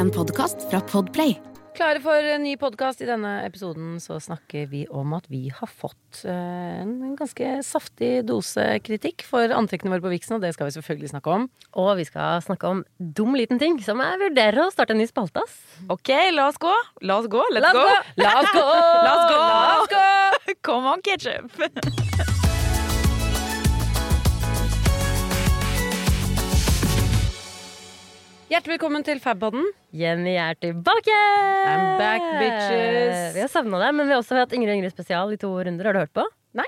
En podkast fra Podplay. Klare for en ny podkast. I denne episoden så snakker vi om at vi har fått eh, en ganske saftig dose kritikk for antrekkene våre på Vixen, og det skal vi selvfølgelig snakke om. Og vi skal snakke om dum liten ting, som jeg vurderer å starte en ny spalte. ass. Ok, la oss gå. La oss gå. Let's La oss go. gå. La oss gå! La oss gå. La oss gå! Come on, ketchup. Hjertelig velkommen til Fabpodden. Jenny er tilbake! I'm back, bitches. Vi har savna deg, men vi har også hatt Ingrid Ingrid spesial i to runder. Har du hørt på? Nei.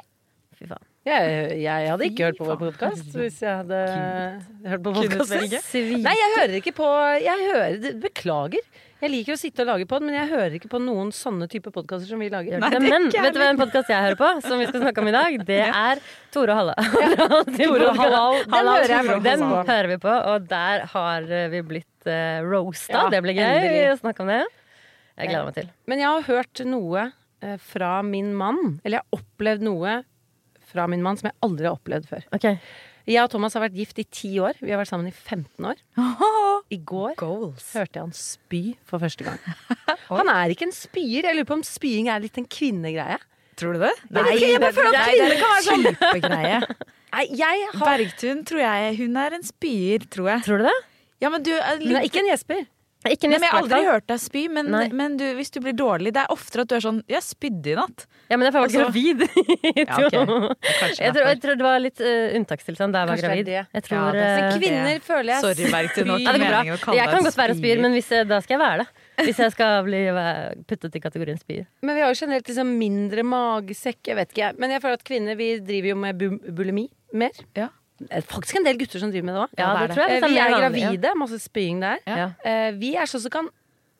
Fy faen. Jeg, jeg hadde ikke Fy hørt på vår podkast hvis jeg hadde hørt på Kunne podkast. velge. Svin. Nei, jeg hører ikke på Jeg hører, Beklager. Jeg liker å sitte og lage pod, men jeg hører ikke på noen sånne type podkaster som vi lager. Nei, Men vet du hva en podkast jeg hører på, som vi skal snakke om i dag? Det er Tore og Halle. Tore og Halla, Den hører jeg. Den hører vi på, og der har vi blitt uh, roasta. Ja, det blir gøy å snakke om det. Jeg gleder meg til. Men jeg har hørt noe eh, fra min mann, eller jeg har opplevd noe fra min mann som jeg aldri har opplevd før. Ok, Jeg og Thomas har vært gift i ti år. Vi har vært sammen i 15 år. I går Goals. hørte jeg han spy for første gang. Han er ikke en spyer. Jeg lurer på om spying er litt en kvinnegreie. Tror du det? Nei, jeg bare føler at kvinner det kan være sånn. Kjempegreie. Nei, jeg har Bergtun tror jeg Hun er en spyer, tror jeg. Tror du det? Ja, men du er Hun er ikke en gjesper. Ikke Nei, men Jeg har aldri hørt deg spy, men, men du, hvis du blir dårlig Det er oftere at du er sånn 'Jeg spydde i natt'. Ja, men jeg var Altså- gravid. Ja, jeg, tror, jeg tror det var litt uh, unntakstilstand da jeg var det gravid. Jeg tror, Ja, det er eh, kvinner føler jeg Sorry, Bergtun. spyr- ja, det Jeg kan godt være spyer. spyer, men hvis jeg, da skal jeg være det. Hvis jeg skal bli eh, puttet i kategorien spyr Men vi har jo generelt liksom mindre magesekk. Jeg vet ikke, jeg. Men jeg føler at kvinner vi driver jo med bulimi mer. Ja. Det er faktisk en del gutter som driver med det òg. Ja, det det jeg. Vi er gravide, masse spying der. Ja. Eh, Vi er sånn som kan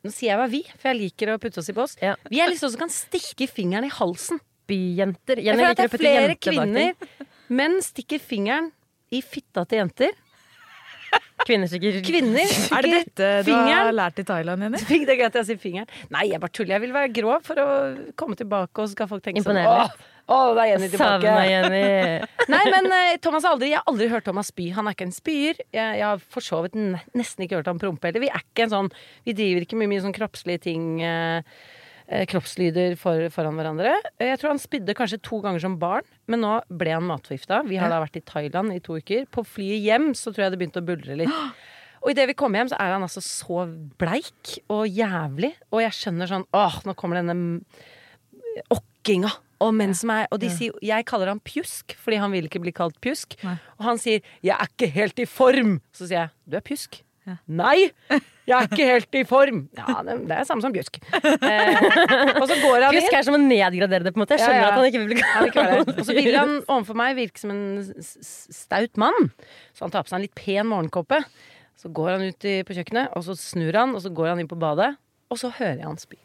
Nå sier jeg bare vi, for jeg liker å putte oss i bås. Ja. Vi er litt sånn som kan stikke fingeren i halsen. Byjenter. Jeg Jenny føler at det er flere kvinner. Menn stikker fingeren i fitta til jenter. Kvinner Kvinner Er det dette du fingeren har lært i Thailand, Jenny? Det er greit jeg sier fingeren. Nei, jeg bare tuller. Jeg vil være grov for å komme tilbake, og så skal folk tenke sånn. Åh, åh, det er Jenny tilbake. tilbake. Jenny. Nei, men uh, Thomas har aldri, jeg har aldri hørt Thomas spy. Han er ikke en spyer. Jeg, jeg har for så vidt nesten ikke hørt ham prompe heller. Vi er ikke en sånn Vi driver ikke med mye sånn kroppslige ting. eh, kroppslyder for, foran hverandre. Eh, Jeg tror han spydde kanskje to ganger som barn, men nå ble han matforgifta. Vi har da vært i Thailand i to uker. På flyet hjem så tror jeg det begynte å buldre litt. Og idet vi kommer hjem, så er han altså så bleik og jævlig. Og jeg skjønner sånn Åh, nå kommer denne okkinga. Og menn som er Og de sier Jeg kaller han pjusk, fordi han vil ikke bli kalt pjusk. Nei. Og han sier 'jeg er ikke helt i form'. Så sier jeg 'du er pjusk'. Ja. Nei! Jeg er ikke helt i form. Ja, det, det er samme som bjusk. Eh, og så går han inn. Pjusk er som å nedgradere det, på en måte. Jeg skjønner ja. at han ikke vil bli det. Og så vil han overfor meg virke som en staut mann. Så han tar på seg en litt pen morgenkåpe. Så går han ut på kjøkkenet, og så snur han, og så går han inn på badet. Og så hører jeg han spy.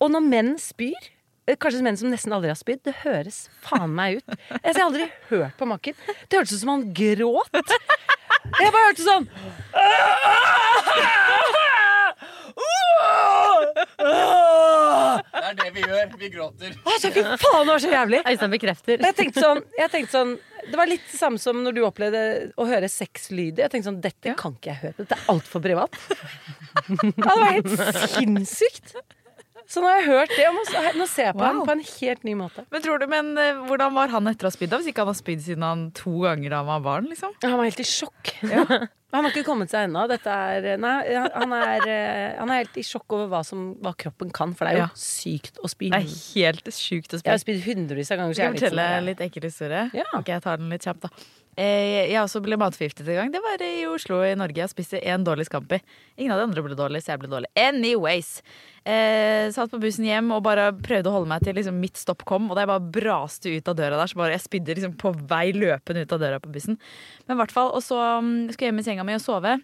Og når menn spyr, eh, kanskje menn som nesten aldri har spydd, det høres faen meg ut. Jeg har aldri hørt på makken. Det hørtes ut som han gråt. Jeg bare hørte sånn Det er det vi gjør. Vi gråter. Altså, fy faen, det var så jævlig. Øystein bekrefter. Jeg tenkte sånn, jeg tenkte sånn Det var litt det samme som når du opplevde å høre sexlyder. Jeg tenkte sånn, Dette kan ikke jeg høre. Dette er altfor privat. Ja, det var helt sinnssykt. Så nå har jeg hørt det, og nå, ser jeg på ham Wow. på en helt ny måte. Men tror du, men eh, hvordan var han etter å ha spydd? Hvis ikke han har spydd siden han to ganger da han var barn? liksom? Han var helt i sjokk. Han har ikke kommet seg ennå. Er Nei, han er, eh, han er helt i sjokk over hva, som, hva kroppen kan, for det er jo Ja. sykt å spy. Det er helt sykt å Jeg har spy. spydd hundrevis av ganger. Skal jeg jeg fortelle en litt ekkel historie? Ja. Ok, jeg tar den litt kjapt, da. Eh, Jeg også ble matforgiftet en gang. Det var i Oslo i Norge. Jeg spiste én dårlig Scampi. Ingen av de andre ble dårlig, så jeg ble dårlig. Anyways. Eh, satt på bussen hjem og bare prøvde å holde meg til liksom mitt stopp kom. Og da jeg bare braste ut av døra der, så bare jeg spydde liksom på vei løpende ut av døra på bussen. Men i hvert fall, Og så um, skulle jeg hjem i senga mi og sove.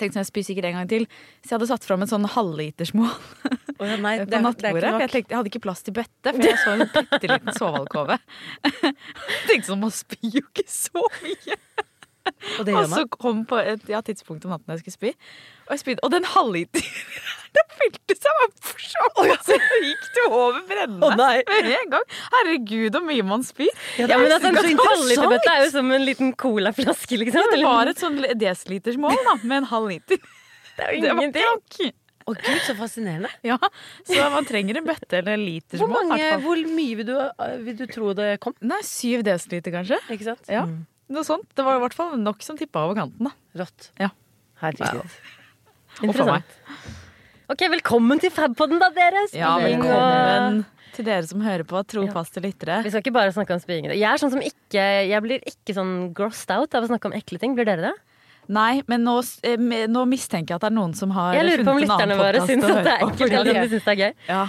Tenkte jeg ikke sikkert en gang til. Så jeg hadde satt fram en sånn halvlitersmål oh, ja, nei, på det nattbordet. For jeg, tenkte, jeg hadde ikke plass til bøtte, for jeg så en bitte liten sovealkove. Tenkte sånn, man spyr jo ikke så mye. Og det Og gjør så man. kom på et ja, tidspunkt om natten jeg skulle spy, og. Og den halvliteren Det fylte seg opp for så Så gikk det over brennende Å, med en gang. Herregud, så mye man spyr. Ja, men altså, så En interessant. halvliterbøtte er jo som en liten colaflaske, liksom. Det var et sånn desilitersmål da, med en halv liter. det er jo ingenting. ikke nok. Gud, så fascinerende. Ja, Så man trenger en bøtte eller en liter Hvor, mange, hvor mye vil du, vil du tro det kom? Nei, syv desiliter, kanskje. Ikke sant? Ja, Noe sånt. Det var i hvert fall nok som tippa over kanten. da. Rått. Ja. Herregud. Og for meg. Interessant. Ok, velkommen til Fabpodden, da, dere. Ja, velkommen til dere som hører på, trofaste lyttere. Vi skal ikke bare snakke om spying. Jeg er sånn som ikke Jeg blir ikke sånn grossed out av å snakke om ekle ting. Blir dere det? Nei, men nå, eh, nå mistenker jeg at det er noen som har Jeg lurer på om lytterne våre syns at det er ekkelt, eller om de syns det er gøy. Ja.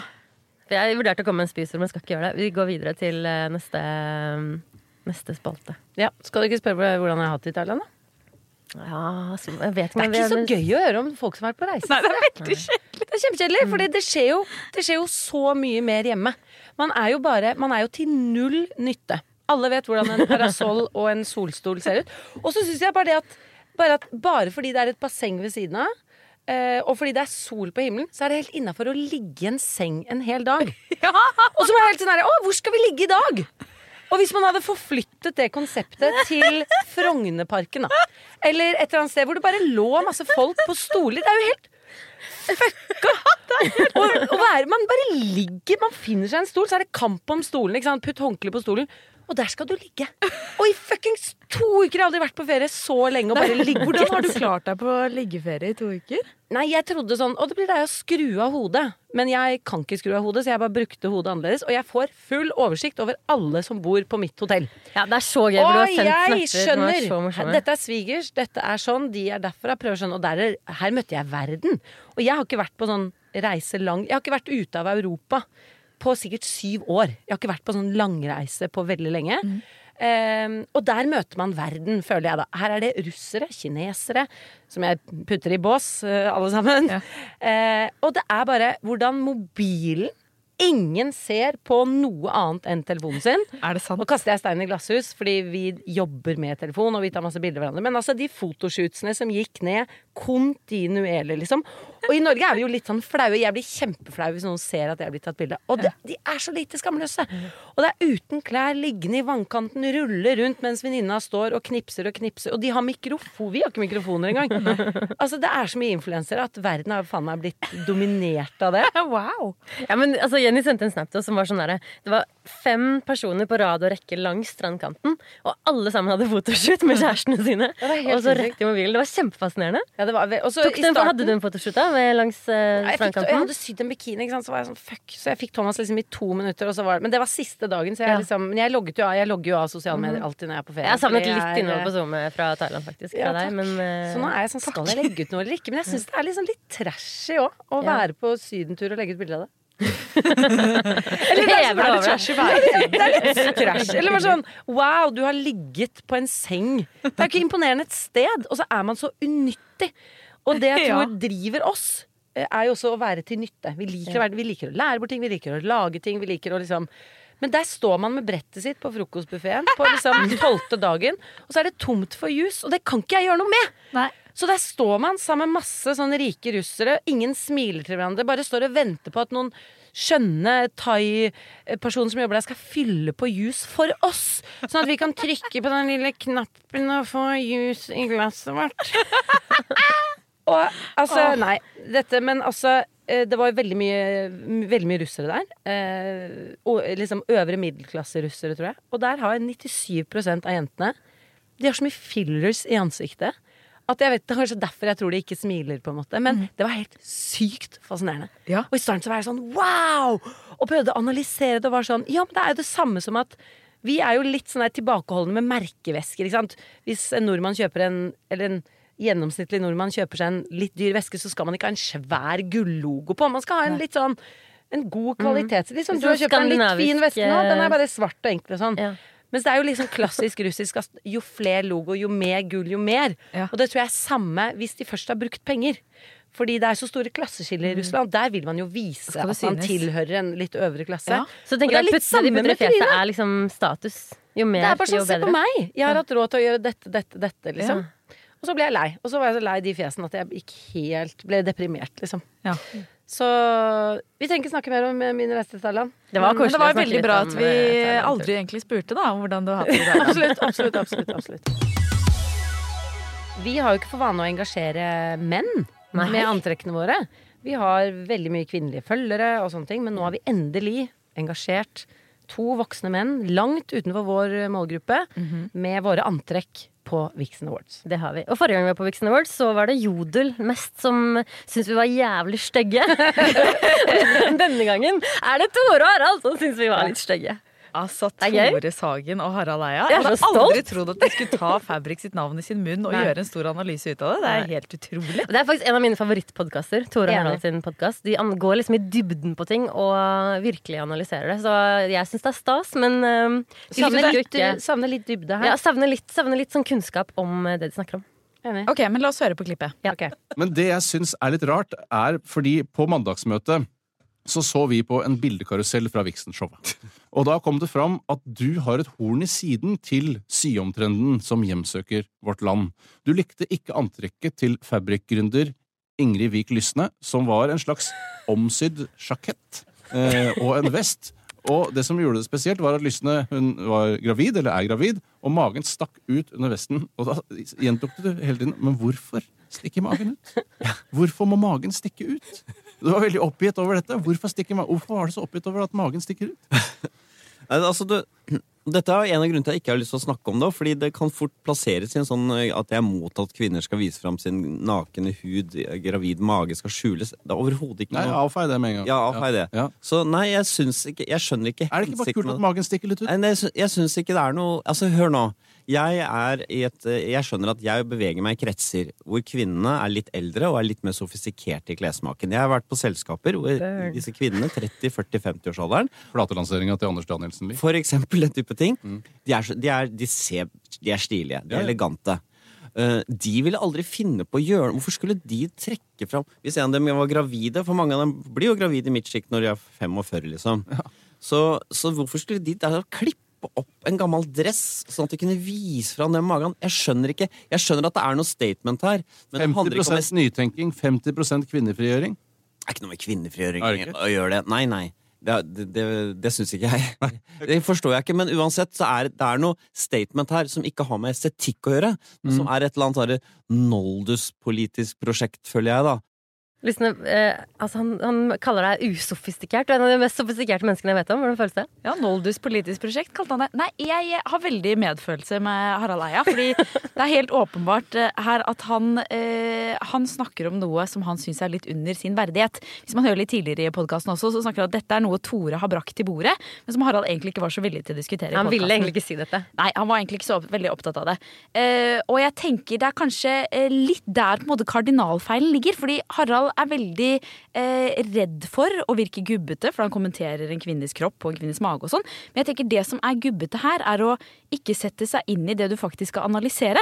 Jeg vurderte å komme med en spysord, men skal ikke gjøre det. Vi går videre til eh, neste, neste spalte. Ja. Skal du ikke spørre hvordan jeg har hatt det i Thailand, da? Ja, så, jeg vet Det er ikke så gøy å høre om folk som har vært på reise. Nei, det er veldig kjedelig. Det er kjempekjedelig, for det det skjer jo så mye mer hjemme. Man er jo bare Man er jo til null nytte. Alle vet hvordan en parasoll og en solstol ser ut. Og så syns jeg bare det at bare, at bare fordi det er et basseng ved siden av, Uh, og fordi det er sol på himmelen, så er det helt innafor å ligge i en seng en hel dag. Og så må jeg helt sånn herre Å, hvor skal vi ligge i dag? Og hvis man hadde forflyttet det konseptet til Frognerparken, da. Eller et eller annet sted hvor det bare lå masse folk på stoler. Det er jo helt fucka! Og, og man bare ligger, man finner seg en stol, så er det kamp om stolen. Putt håndkle på stolen. Og der skal du ligge. Og i fuckings to uker! Jeg har aldri vært på ferie så lenge og bare ligget. Hvordan har du klart deg på liggeferie i to uker? Nei, jeg trodde sånn Og det blir deg å skru av hodet. Men jeg kan ikke skru av hodet, så jeg bare brukte hodet annerledes. Og jeg får full oversikt over alle som bor på mitt hotell. Ja, det er så gøy, Og jeg er skjønner! morsomme. Dette er svigers, dette er sånn, de er derfra. Prøver sånn, og der er, her møtte jeg verden. Og jeg har ikke vært på sånn reise lang Jeg har ikke vært ute av Europa på sikkert syv år. Jeg har ikke vært på sånn langreise på veldig lenge. Mm. Eh, og der møter man verden, føler jeg da. Her er det russere, kinesere, som jeg putter i bås, eh, alle sammen. Ja. Eh, og det er bare hvordan mobilen Ingen ser på noe annet enn telefonen sin. Er det sant? Nå kaster jeg stein i glasshus, fordi vi jobber med telefon og vi tar masse bilder av hverandre. Men altså, de fotoshootsene som gikk ned kontinuerlig, liksom. Og i Norge er vi jo litt sånn flaue. Jeg blir kjempeflau hvis noen ser at jeg blitt tatt bilde. Og det, de er så lite skamløse. Og det er uten klær, liggende i vannkanten, ruller rundt mens venninna står og knipser og knipser. Og de har mikrofon. Vi har ikke mikrofoner engang. Altså, det er så mye influensere at verden har faen meg blitt dominert av det. Wow! Ja, men altså, Jenny sendte en snap til oss som var sånn derre Det var fem personer på rad og rekke langs strandkanten, og alle sammen hadde fotoshoot med kjærestene sine. og så rett i mobilen. Det var kjempefascinerende. Ja, det var, ve- og så Tok i du en, starten- hadde du en fotoshoot da, med langs strandkanten? jeg, fikk, jeg hadde sydd en bikini, så var jeg sånn fuck. Så jeg fikk Thomas liksom i to minutter. Og så var, det- men det var siste dagen, så jeg Ja. liksom Men jeg logget jo av, jeg logger jo av sosiale medier alltid når jeg er på ferie. Jeg savnet litt jeg innhold på SoMe fra Thailand, faktisk. Ja, Fra deg, men, uh, Så nå er jeg sånn, skal jeg legge ut noe eller ikke? Men jeg syns det er liksom litt trashy òg, å være på sydentur og legge ut bilde av det. Eller det er hever det over deg. Det er litt trash. Eller bare sånn wow, du har ligget på en seng. Det er ikke imponerende et sted, og så er man så unyttig. Og det jeg Ja. tror driver oss, eh, er jo også å være til nytte. Vi liker, å vi liker å lære bort ting, vi liker å lage ting, vi liker å liksom men der står man med brettet sitt på frokostbuffeen på liksom tolvte dagen, og så er det tomt for jus, og det kan ikke jeg gjøre noe med! Nei. Så der står man sammen med masse sånne rike russere. Ingen smiler til hverandre. Bare står og venter på at noen skjønne thai-personer som jobber der, skal fylle på juice for oss. Sånn at vi kan trykke på den lille knappen og få juice i glasset vårt. og altså, nei. Dette, men altså eh, det var veldig mye, veldig mye russere der. Eh, og liksom øvre middelklasse-russere, tror jeg. Og der har 97 av jentene De har så mye fillers i ansiktet at jeg vet, Det er kanskje derfor jeg tror de ikke smiler, på en måte. Men det var helt sykt fascinerende. Ja. Og i starten så var jeg sånn wow! Og prøvde å analysere det og var sånn Ja, men det er jo det samme som at vi er jo litt sånn tilbakeholdne med merkevesker. ikke sant? Hvis en nordmann kjøper en Eller en gjennomsnittlig nordmann kjøper seg en litt dyr veske, så skal man ikke ha en svær gullogo på. Man skal ha en litt sånn en god kvalitet. Liksom, du har kjøpt en litt fin veske nå, den eh, er bare svart og enkel og sånn. Ja. Mens det er jo liksom klassisk russisk at jo flere logo, jo mer gull, jo mer. Ja. Og det tror jeg er samme hvis de først har brukt penger. Fordi det er så store klasseskiller i Russland. Der vil man jo vise at man tilhører en litt øvre klasse. Ja. Så tenker er litt at puttene de putter i fjeset er liksom status. Jo mer, jo bedre. Det er bare sånn, se på meg! Jeg har hatt råd til å gjøre dette, dette, dette, liksom. Og så ble jeg lei. Og så var jeg så lei de fjesene at jeg gikk helt Ble deprimert, liksom. Ja. Så vi trenger ikke snakke mer om min reise til Thailand. Det var Men koselig det var veldig bra at vi eh, Thailand. aldri egentlig spurte da om hvordan du har hatt det. Absolutt, absolutt, absolutt, absolutt. Vi har jo ikke for vane å engasjere menn Nei. med antrekkene våre. Vi har veldig mye kvinnelige følgere og sånne ting, men nå har vi endelig engasjert to voksne menn langt utenfor vår målgruppe med våre antrekk på Vixen Awards. Det har vi. Og forrige gang vi var på Vixen Awards, så var det Jodel mest som syntes vi var jævlig stygge. Denne gangen er det Tore og Harald som syns vi var litt stygge. Altså. Tore Sagen og Harald Eia. Jeg hadde aldri trodd at de skulle ta Fabrik sitt navn i sin munn og Nei. gjøre en stor analyse ut av det. Det er helt utrolig. Det er faktisk en av mine favorittpodkaster. Tore og Harald sin podcast. De går liksom i dybden på ting og virkelig analyserer det. Så jeg syns det er stas, men um, Savner litt, savner litt dybde her. ja, savner, litt, savner litt sånn kunnskap om eh, det de snakker om. Enig. Ok, men la oss høre på klippet. Ok. Men det jeg syns er litt rart, er fordi på mandagsmøtet så så vi på en bildekarusell fra Vixen-showet. Og da kom det fram at du har et horn i siden til syomtrenden som hjemsøker vårt land. Du likte ikke antrekket til fabrikkgründer Ingrid Vik Lysne, som var en slags omsydd sjakett eh, og en vest. Og det som gjorde det spesielt, var at Lysne hun var gravid, eller er gravid, og magen stakk ut under vesten. Og da gjentok du hele tiden Men hvorfor stikker magen ut? Hvorfor må magen stikke ut? Du var veldig oppgitt over dette. Hvorfor, stikker Hvorfor var du så oppgitt over at magen stikker ut? Altså, du, dette er en av grunnene til at jeg ikke har lyst til å snakke om det. Fordi det kan fort plasseres i en sånn eh, at jeg er mot at kvinner skal vise fram sin nakne hud, eh, gravid mage skal skjules. Det er overhodet ikke noe Nei, avfei det med en gang. Ja, avfei det. Ja. Så nei, jeg syns ikke Jeg skjønner ikke Er det ikke bare kult at magen stikker litt ut? Nei, jeg syns ikke det er noe Altså, hør nå. Jeg er i et eh, Jeg skjønner at jeg beveger meg i kretser hvor kvinnene er litt eldre og er litt mer sofistikerte i klessmaken. Jeg har vært på selskaper hvor disse kvinnene, 30-40-50-årsalderen, Platelanseringa til Anders Danielsen Lie. for eksempel den type ting, de, er, de, er, de, ser, de er stilige. De er ja. elegante. Eh, de ville aldri finne på å gjøre Hvorfor skulle de trekke fram Hvis en av dem var gravide, for mange av dem blir jo gravide i mitt sjikt når de er 45, liksom. Så, så hvorfor skulle de der klippe opp en gammel dress, sånn at de kunne vise fram den magen? Jeg skjønner ikke. Jeg skjønner at det er noe statement her, men det handler ikke om 50 nytenking, 50 kvinnefrigjøring. det er ikke noe med kvinnefrigjøring å gjøre det. Nei, nei. Det, det, det, det syns ikke jeg. Det forstår jeg ikke, men uansett så er det er noe statement her som ikke har med estetikk å gjøre. men Som er et eller annet Noldus-politisk prosjekt, føler jeg, da. Lysne, eh, altså han, han kaller deg usofistikert. Du er en av de mest sofistikerte menneskene jeg vet om. Hvordan føles det? Ja, Noldus politisk prosjekt kalte han det. Nei, jeg har veldig medfølelse med Harald Eia. Fordi det er helt åpenbart eh, her at han, eh, han snakker om noe som han syns er litt under sin verdighet. Hvis man hører litt tidligere i podkasten også, så snakker han at dette er noe Tore har brakt til bordet, men som Harald egentlig ikke var så villig til å diskutere. i Han ville egentlig ikke si dette. Nei, han var egentlig ikke så veldig opptatt av det. Eh, og jeg tenker det er kanskje eh, litt der på en måte kardinalfeilen ligger. Fordi Harald er veldig eh, redd for å virke gubbete, for han kommenterer en kvinnes kropp og en kvinnes mage og sånn. Men jeg tenker det som er gubbete her, er å ikke sette seg inn i det du faktisk skal analysere.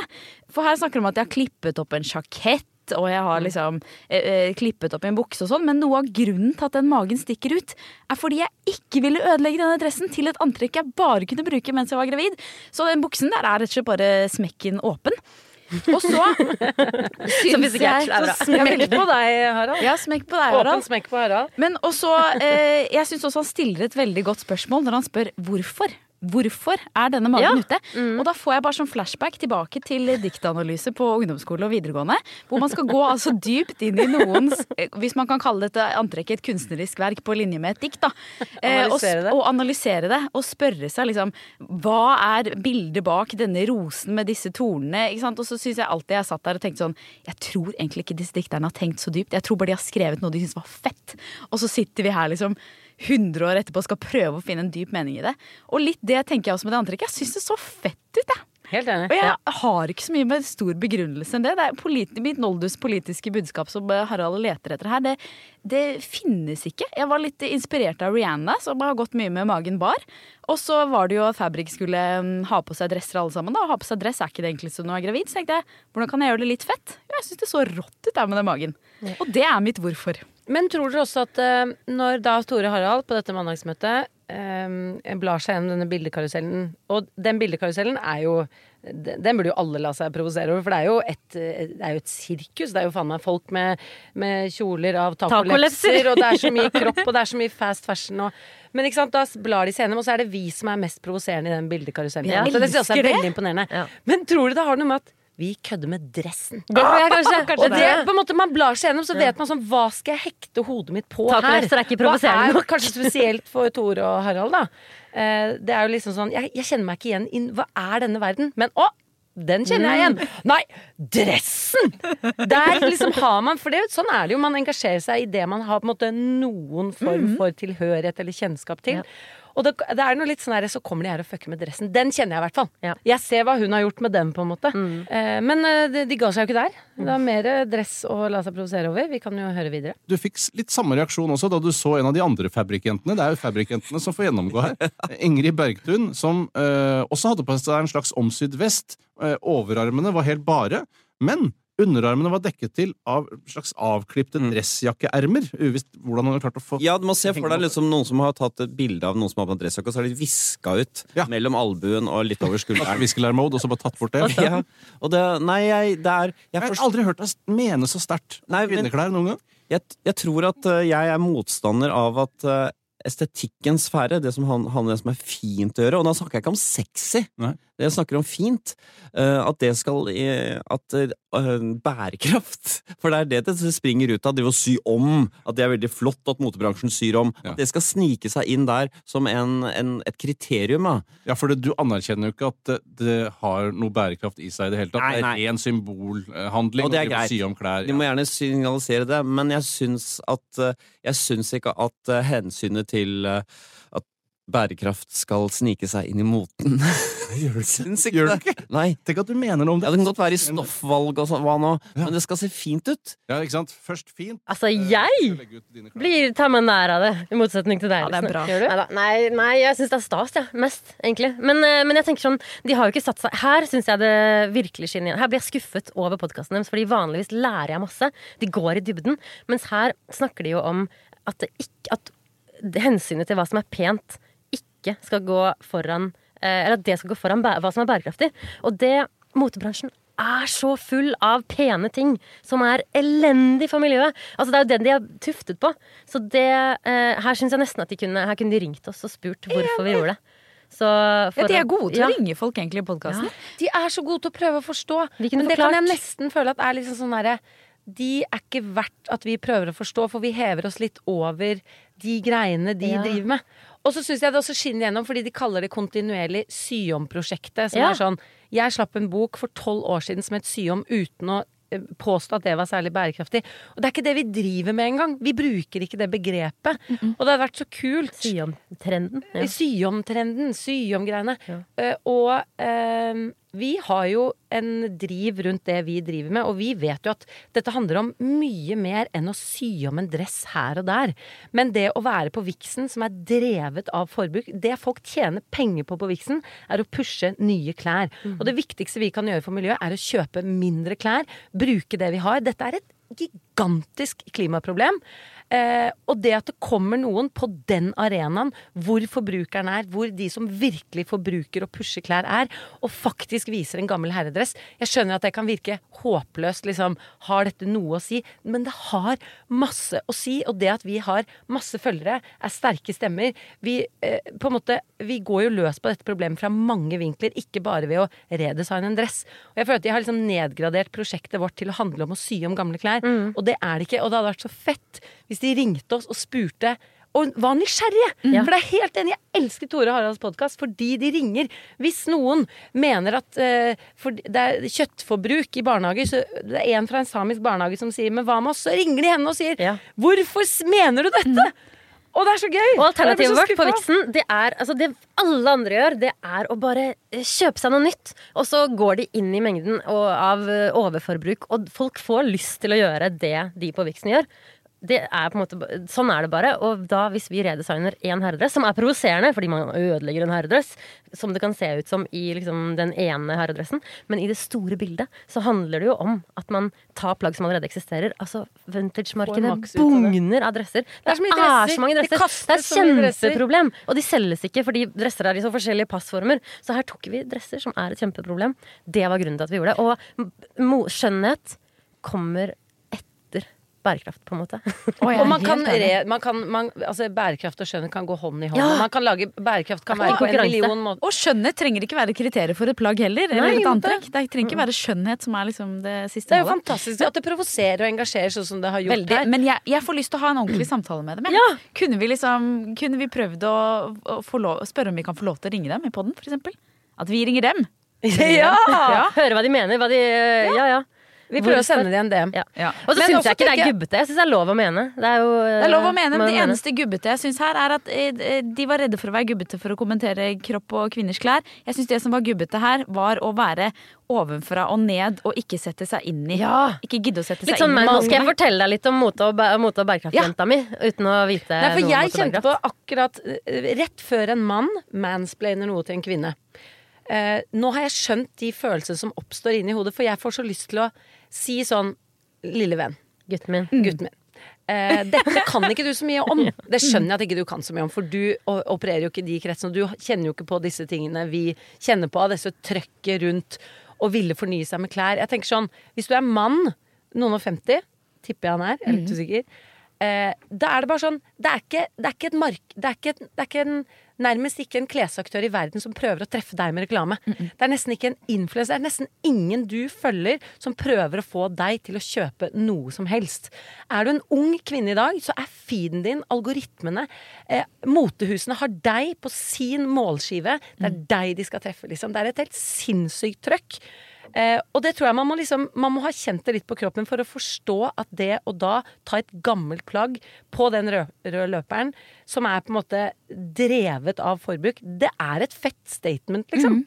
For her snakker de om at jeg har klippet opp en sjakett. Og jeg har liksom eh, eh, klippet opp i en bukse og sånn, men noe av grunnen til at den magen stikker ut, er fordi jeg ikke ville ødelegge denne dressen til et antrekk jeg bare kunne bruke mens jeg var gravid. Så den buksen der er rett og slett bare smekken åpen. Og så syns jeg så Smekk på deg, Harald. Ja, smekk på deg, Åpen smekk på Harald. Men også, eh, jeg syns også han stiller et veldig godt spørsmål når han spør hvorfor. Hvorfor er denne magen Ja. ute? Og da får jeg bare sånn flashback tilbake til diktanalyse på ungdomsskole og videregående. Hvor man skal gå altså dypt inn i noens eh, Hvis man kan kalle dette antrekket et kunstnerisk verk på linje med et dikt. da Eh, og, og analysere det. Og spørre seg liksom Hva er bildet bak denne rosen med disse tornene? Ikke sant? Og så syns jeg alltid jeg satt der og tenkte sånn Jeg tror egentlig ikke disse dikterne har tenkt så dypt. Jeg tror bare de har skrevet noe de syns var fett. Og så sitter vi her liksom 100 år etterpå skal prøve å finne en dyp mening i det. Og litt det tenker jeg også med det antrekket. Jeg syns det så fett ut, jeg. Helt enig. Og jeg har ikke så mye med stor begrunnelse enn det. Det er politi mitt Noldus politiske budskap som Harald leter etter her. Det, det finnes ikke. Jeg var litt inspirert av Rihanna, som har gått mye med magen bar. Og så var det jo at Fabrik skulle mm, ha på seg dresser alle sammen. da. Ha på seg dress er ikke det enkleste når du er gravid. Så tenkte jeg, hvordan kan jeg gjøre det litt fett? Jeg syns det så rått ut der med den magen. Og det er mitt hvorfor. Men tror dere også at eh, når da Tore Harald på dette mandagsmøtet eh, blar seg gjennom denne bildekarusellen Og den bildekarusellen er jo den burde jo alle la seg provosere over, for det er jo et, det er jo et sirkus. Det er jo faen meg folk med, med kjoler av tacolefser, og det er så mye kropp, og det er så mye fast fashion og Men ikke sant, da blar de seg gjennom, og så er det vi som er mest provoserende i den bildekarusellen. Ja. Så det synes jeg er veldig imponerende. Ja. Men tror du det har noe med at Vi kødder med dressen. Det tror jeg kanskje. Og det, det. på en måte, Man blar seg gjennom, så vet man sånn Hva skal jeg hekte hodet mitt på her? Tacolefser er ikke Hva nok. er kanskje spesielt for Tore og Harald, da? Eh, det er jo liksom sånn jeg, jeg kjenner meg ikke igjen inn. Hva er denne verden? Men å! Den kjenner jeg igjen! Nei, dressen! Der liksom har man For det, sånn er det jo. Man engasjerer seg i det man har på en måte noen form for tilhørighet eller kjennskap til. Ja. Og det, det er noe litt sånn her, så kommer de her og fucker med dressen. Den kjenner jeg i hvert fall. Ja. Jeg ser hva hun har gjort med den, på en måte. Eh, men eh, de, de ga seg jo ikke der. Det var mer eh, dress å la seg provosere over. Vi kan jo høre videre. Du fikk litt samme reaksjon også da du så en av de andre fabrikkjentene. Det er jo fabrikkjentene som får gjennomgå her. Ingrid Bergtun, som eh, også hadde på seg en slags omsydd vest. Eh, overarmene var helt bare, men underarmene var dekket til av slags avklipte dressjakkeermer. Uvisst hvordan han har klart å få Ja, du må se for deg liksom noen som har tatt et bilde av noen som har på en dressjakke, og så har de viska ut Ja. mellom albuen og litt over skulderen. Viskelær-mode, og så bare tatt bort det. Ja, og det, nei, jeg, det er jeg, Jeg har aldri hørt deg mene så sterkt Nei, men- kvinneklær noen gang. jeg, jeg tror at eh, jeg er motstander av at eh, estetikkens sfære, det som han, om det som er fint å gjøre, og da snakker jeg ikke om sexy, Nei. det jeg snakker om fint, eh, at det skal eh, At eh, bærekraft For det er det det springer ut av, det å sy om, at det er veldig flott at motebransjen syr om. Ja. At det skal snike seg inn der som en, en, et kriterium. Da. Ja, for det, Du anerkjenner jo ikke at det, det har noe bærekraft i seg i det hele tatt. Nei, nei. Det er ren symbolhandling. Og det er greit. Sy om klær. De må gjerne signalisere det, men jeg syns at eh, Jeg syns ikke at eh, hensynet til eh, bærekraft skal snike seg inn i moten. Gjør det ikke. Gjør du ikke. Nei. Tenk at du mener noe om det. Ja, det. det kan godt være i stoffvalg og sånn, hva nå, Ja. men det skal se fint ut. Ja, ikke sant? Først fint. Altså, eh, jeg blir tar meg nær av det, i motsetning til deg. Ja, det er bra. Gjør du? Nei, nei, jeg syns det er stas, jeg. Mest, egentlig. Men, eh, men jeg tenker sånn, de har jo ikke satt seg Her syns jeg det virkelig skinner igjen. Her blir jeg skuffet over podkasten deres, fordi vanligvis lærer jeg masse. De går i dybden. Mens her snakker de jo om at, det ikke, at hensynet til hva som er pent, ikke skal gå foran eh, Eller at det skal gå foran hva som er bærekraftig. Og det Motebransjen er så full av pene ting som er elendig for miljøet. Altså Det er jo den de har tuftet på. Så det eh, Her syns jeg nesten at de kunne Her kunne de ringt oss og spurt hvorfor vi gjorde det. Så for Ja, de er gode til ja. å ringe folk egentlig i podkasten. De er så gode til å prøve å forstå. Men det kan jeg nesten føle at er liksom sånn derre De er ikke verdt at vi prøver å forstå, for vi hever oss litt over de greiene de Ja. driver med. Og så syns jeg det også skinner gjennom fordi de kaller det kontinuerlig sy om-prosjektet. Som Ja. er sånn Jeg slapp en bok for tolv år siden som het Syom uten å eh, påstå at det var særlig bærekraftig. Og det er ikke det vi driver med engang. Vi bruker ikke det begrepet. Og det hadde vært så kult. Syomtrenden. om trenden. Ja. Sy om-trenden, sy om-greiene. Ja. Uh, og eh, vi har jo en driv rundt det vi driver med, og vi vet jo at dette handler om mye mer enn å sy om en dress her og der. Men det å være på Vixen, som er drevet av forbruk Det folk tjener penger på på Vixen, er å pushe nye klær. Og det viktigste vi kan gjøre for miljøet, er å kjøpe mindre klær, bruke det vi har. Dette er et gigantisk klimaproblem. Eh, og det at det kommer noen på den arenaen hvor forbrukeren er, hvor de som virkelig forbruker og pusher klær er, og faktisk viser en gammel herredress Jeg skjønner at det kan virke håpløst, liksom. Har dette noe å si? Men det har masse å si. Og det at vi har masse følgere, er sterke stemmer. Vi, eh, på en måte, vi går jo løs på dette problemet fra mange vinkler, ikke bare ved å redesigne en dress. Og jeg føler at de har liksom nedgradert prosjektet vårt til å handle om å sy om gamle klær. Og det er det ikke. Og det hadde vært så fett hvis de ringte oss og spurte og var nysgjerrige. For det er helt enig, jeg elsker Tore Haralds podkast fordi de ringer. Hvis noen mener at uh, det er kjøttforbruk i barnehager, så det er en fra en samisk barnehage som sier 'men hva med oss', så ringer de henne og sier Ja. 'hvorfor mener du dette'? Og det er så gøy! Og alternativet vårt på. Vixen, det er altså det alle andre gjør, det er å bare eh, kjøpe seg noe nytt. Og så går de inn i mengden og, av eh, overforbruk, og folk får lyst til å gjøre det de på Vixen gjør. Det er på en måte, sånn er det bare. Og da hvis vi redesigner én herredress, som er provoserende fordi man ødelegger en herredress, som det kan se ut som i liksom, den ene herredressen, men i det store bildet så handler det jo om at man tar plagg som allerede eksisterer. Altså vintage-markedet det. bugner av dresser. Det er så mye er så mange Det dresser. kastes Det er et kjempeproblem. Og de selges ikke fordi dresser er i så forskjellige passformer. Så her tok vi dresser, som er et kjempeproblem. Det var grunnen til at vi gjorde det. Og skjønnhet kommer bærekraft, på en måte. Oh, Og man kan, re, man kan man, altså Bærekraft og skjønnhet kan gå hånd i hånd. Ja. Man kan lage, bærekraft kan være på en million måter. Og skjønnhet trenger ikke være kriteriet for et plagg heller. Eller et antrekk. Det trenger ikke være skjønnhet som er liksom det siste Det er jo fantastisk at det provoserer og engasjerer sånn som det har gjort Veldig. her. Men jeg, jeg får lyst til å ha en ordentlig samtale med dem. Ja. Kunne vi liksom Kunne vi prøvd å, å få lov, spørre om vi kan få lov til å ringe dem i poden, eksempel? At vi ringer dem. ja! Ja. Høre hva de mener. Hva de, ja, ja. Vi prøver å sende dem en DM. Ja. Ja. Og så Men syns jeg ikke det er gubbete. Jeg syns det er lov å mene. Det er jo Det er lov å mene. Det eneste gubbete jeg syns her, er at eh, de var redde for å være gubbete for å kommentere kropp og kvinners klær. Jeg syns det som var gubbete her, var å være ovenfra og ned og ikke sette seg inn i. Ja. Ikke gidde å sette Litt seg sånn, inn i. Nå skal jeg fortelle deg litt om mote og, bæ- mote og bærekraftjenta ja. mi, uten å vite Nei, for jeg kjente på akkurat eh, Rett før en mann mansplainer noe til en kvinne. Eh, nå har jeg skjønt de følelsene som oppstår inni hodet, for jeg får så lyst til å si sånn Lille venn, Gutten min. gutten min. Eh, dette kan ikke du så mye om. Det skjønner jeg at ikke du kan så mye om, for du opererer jo ikke i de kretsene. Du kjenner jo ikke på disse tingene vi kjenner på, av disse trøkket rundt og ville fornye seg med klær. Jeg tenker sånn, Hvis du er mann, noen og 50, tipper jeg han er, jeg er litt usikker, eh, da er det bare sånn Det er ikke, det er ikke et mark... Det er ikke, det er ikke en, nærmest ikke en klesaktør i verden som prøver å treffe deg med reklame. Det er nesten ikke en influenser. Det er nesten ingen du følger som prøver å få deg til å kjøpe noe som helst. Er du en ung kvinne i dag, så er feeden din, algoritmene, eh, motehusene har deg på sin målskive. Det er deg de skal treffe, liksom. Det er et helt sinnssykt trøkk. Eh, og det tror jeg man må liksom Man må ha kjent det litt på kroppen for å forstå at det å da ta et gammelt plagg på den røde, rød løperen, som er på en måte drevet av forbruk, det er et fett statement, liksom.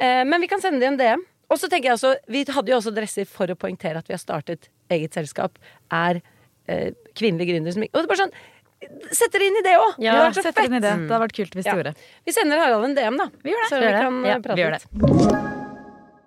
Eh, men vi kan sende det i en DM. Og så tenker jeg også, Vi hadde jo også dresser for å poengtere at vi har startet eget selskap. Er eh, kvinnelige gründere som Og det er bare sånn Sett dere inn i det òg! Ja, det det. Det hadde vært kult hvis Ja. du gjorde. Vi sender Harald en DM, da. Vi gjør det. Så Vi det. kan Ja, eh, prate vi gjør litt.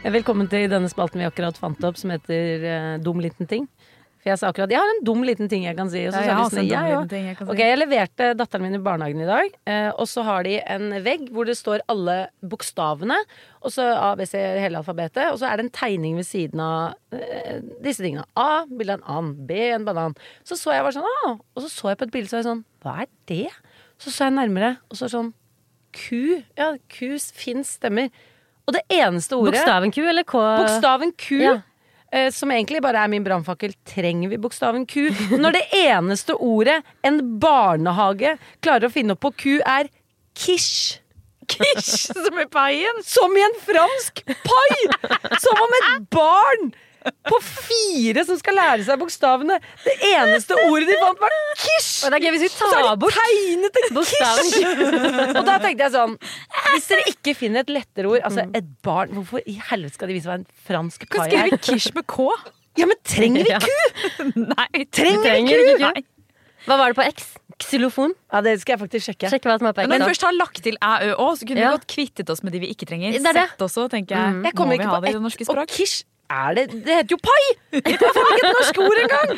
Velkommen til denne spalten vi akkurat fant opp, som heter uh, Dum liten ting. For jeg sa akkurat Jeg har en dum liten ting jeg kan si. Og så Ja, jeg har også en dum «Jeg liten ting jeg kan si. Ok, jeg leverte datteren min i barnehagen i dag, uh, og så har de en vegg hvor det står alle bokstavene, og så A, B, C, hele alfabetet, og så er det en tegning ved siden av uh, disse tingene. A, bilde av en and. B, en banan. Så så jeg bare sånn, ah, og så så jeg på et bilde, så var jeg sånn, hva er det? Så så jeg nærmere, og så sånn, ku. Ja, ku fins, stemmer. Og det eneste ordet Bokstaven Q eller K? Bokstaven Q, Ja. eh, som egentlig bare er min brannfakkel, trenger vi bokstaven Q? Når det eneste ordet en barnehage klarer å finne opp på Q, er kish. Kish som i paien! Som i en fransk pai! Som om et barn på fire som skal lære seg bokstavene. Det eneste ordet de fant, var quiche! Og det er gøy hvis vi tar bort tegnet bokstaven quiche! Og da tenkte jeg sånn Hvis dere ikke finner et lettere ord Altså, et barn Hvorfor i helvete skal de vise hva en fransk Kan er? skrive er? quiche med K. Ja, men trenger vi ku? Nei, Trenger vi trenger ikke ku. Hva var det på X? Xylofon? Ja, det skal jeg faktisk sjekke. Sjekk hva som er på X. Men først har lagt til æ, ø, å, så kunne Ja. vi godt kvittet oss med de vi ikke trenger. Det det. Sett også, tenker jeg. Jeg kommer ikke vi på ett. Og språk? Er det Det heter jo pai! Det er faen ikke et norsk ord engang!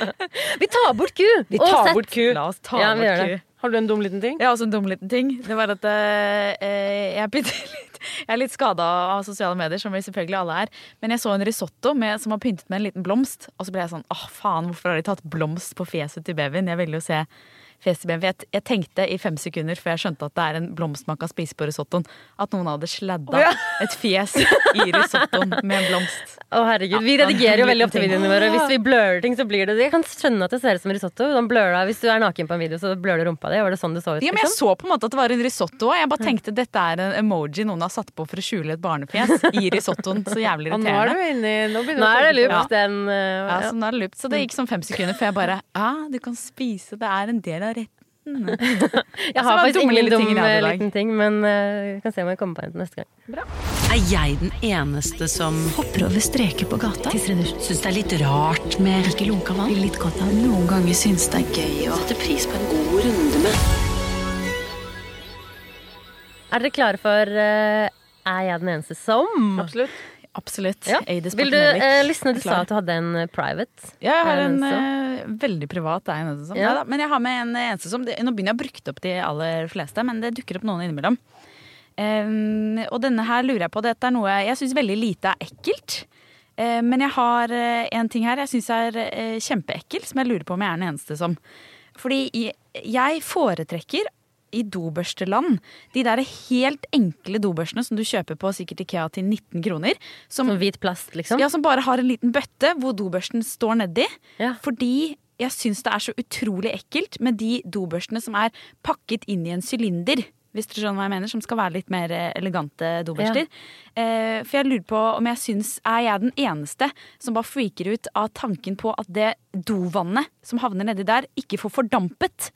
Vi tar bort ku. Vi tar Z. bort ku. La oss ta Ja, bort ku. Har du en dum liten ting? Jeg har også en dum liten ting. Det var at eh, jeg, er litt, jeg er litt skada av sosiale medier, som vi selvfølgelig alle er. Men jeg så en risotto med, som var pyntet med en liten blomst, og så ble jeg sånn åh faen, hvorfor har de tatt blomst på fjeset til babyen? Jeg ville jo se For jeg, jeg tenkte i fem sekunder før jeg skjønte at det er en blomst man kan spise på risottoen, at noen hadde sladda oh, ja. et fjes i risottoen med en blomst. Å herregud, Vi redigerer jo veldig ofte videoene våre. Hvis vi blører ting, så blir det det. Jeg kan skjønne at det ser ut som risotto. Da Hvis du er naken på en video, så blør du rumpa di. Var det sånn det så ut? Ja, men Jeg liksom? så på en måte at det var en risotto. òg. Jeg bare tenkte dette er en emoji noen har satt på for å skjule et barnefjes i risottoen. Så jævlig Og nå er du irriterende. Nå Nå er det den. uh, Ja, ja. så, nå er det loopt. så det gikk sånn fem sekunder før jeg bare Ja, du kan spise, det er en del av retten. Jeg har faktisk ingen dum liten ting, men vi kan se om jeg kommer på en neste gang. Er jeg den eneste som hopper over streker på gata? Syns det er litt rart med ikke lunka vann? Litt godt av Noen ganger syns det er gøy å sette pris på en god runde med Er dere klare for uh, Er jeg den eneste som? Absolutt. Absolutt. Ja. Vil du eh, lysne? Du sa at du hadde en eh, private. Ja, jeg har Er en en eh, veldig privat en som. Ja. Neida, men jeg har med en eneste som Nå begynner jeg å bruke opp de aller fleste, men det dukker opp noen innimellom. Um, og denne her lurer jeg på. Dette er noe jeg syns veldig lite er ekkelt. Uh, men jeg har uh, en ting her jeg syns er uh, kjempeekkel, som jeg lurer på om jeg er den eneste som. Fordi jeg foretrekker i dobørsteland de der helt enkle dobørstene som du kjøper på sikkert Ikea til 19 kroner. Som, Som hvit plast, liksom? ja, som bare har en liten bøtte hvor dobørsten står nedi. Ja. Fordi jeg syns det er så utrolig ekkelt med de dobørstene som er pakket inn i en sylinder. Hvis dere skjønner hva jeg mener, Som skal være litt mer eh, elegante dobørster. Eh, for jeg lurer på om jeg syns Er jeg den eneste som bare freaker ut av tanken på at det dovannet som havner nedi der, ikke får fordampet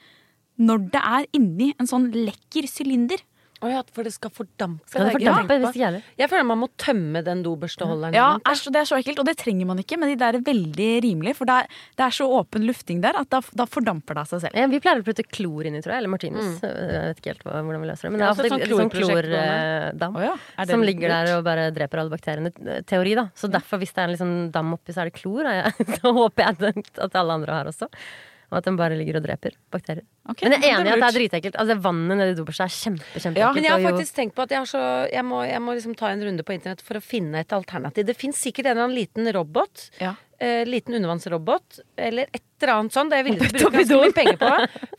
når det er inni en sånn lekker sylinder? Oh ja, for det skal fordampe. Skal det er fordampe? hvis ikke jeg det. Jeg føler man må tømme den dobørsteholderen. Ja, æsj, det er så ekkelt, og det trenger man ikke, men de der er veldig rimelig. For det er, det er så åpen lufting der at da, da fordamper det av seg selv. Ja, vi pleier å putte klor inn i, tror jeg. Eller Martinus. Jeg vet ikke helt hva, hvordan vi løser det. Men det er så et alltid sånt sånn klorprosjekt klordam Å ja, er det som ligger der og bare dreper alle bakteriene. Teori, da. Så derfor, hvis det er en liksom dam oppi, så er det klor. Da håper jeg at alle andre har også. Og at den bare ligger og dreper bakterier. Okay, Men jeg er enig i at det er dritekkelt. Altså, vannet nedi dobørsta er kjempe, kjempeekkelt. Ja, men jeg har faktisk tenkt på at jeg, så, jeg, må, jeg må liksom ta en runde på internett for å finne et alternativ. Det fins sikkert en eller annen liten robot. Ja. Eh, liten undervannsrobot. Eller et eller annet sånt. Det er jeg bruke ganske mye penger på.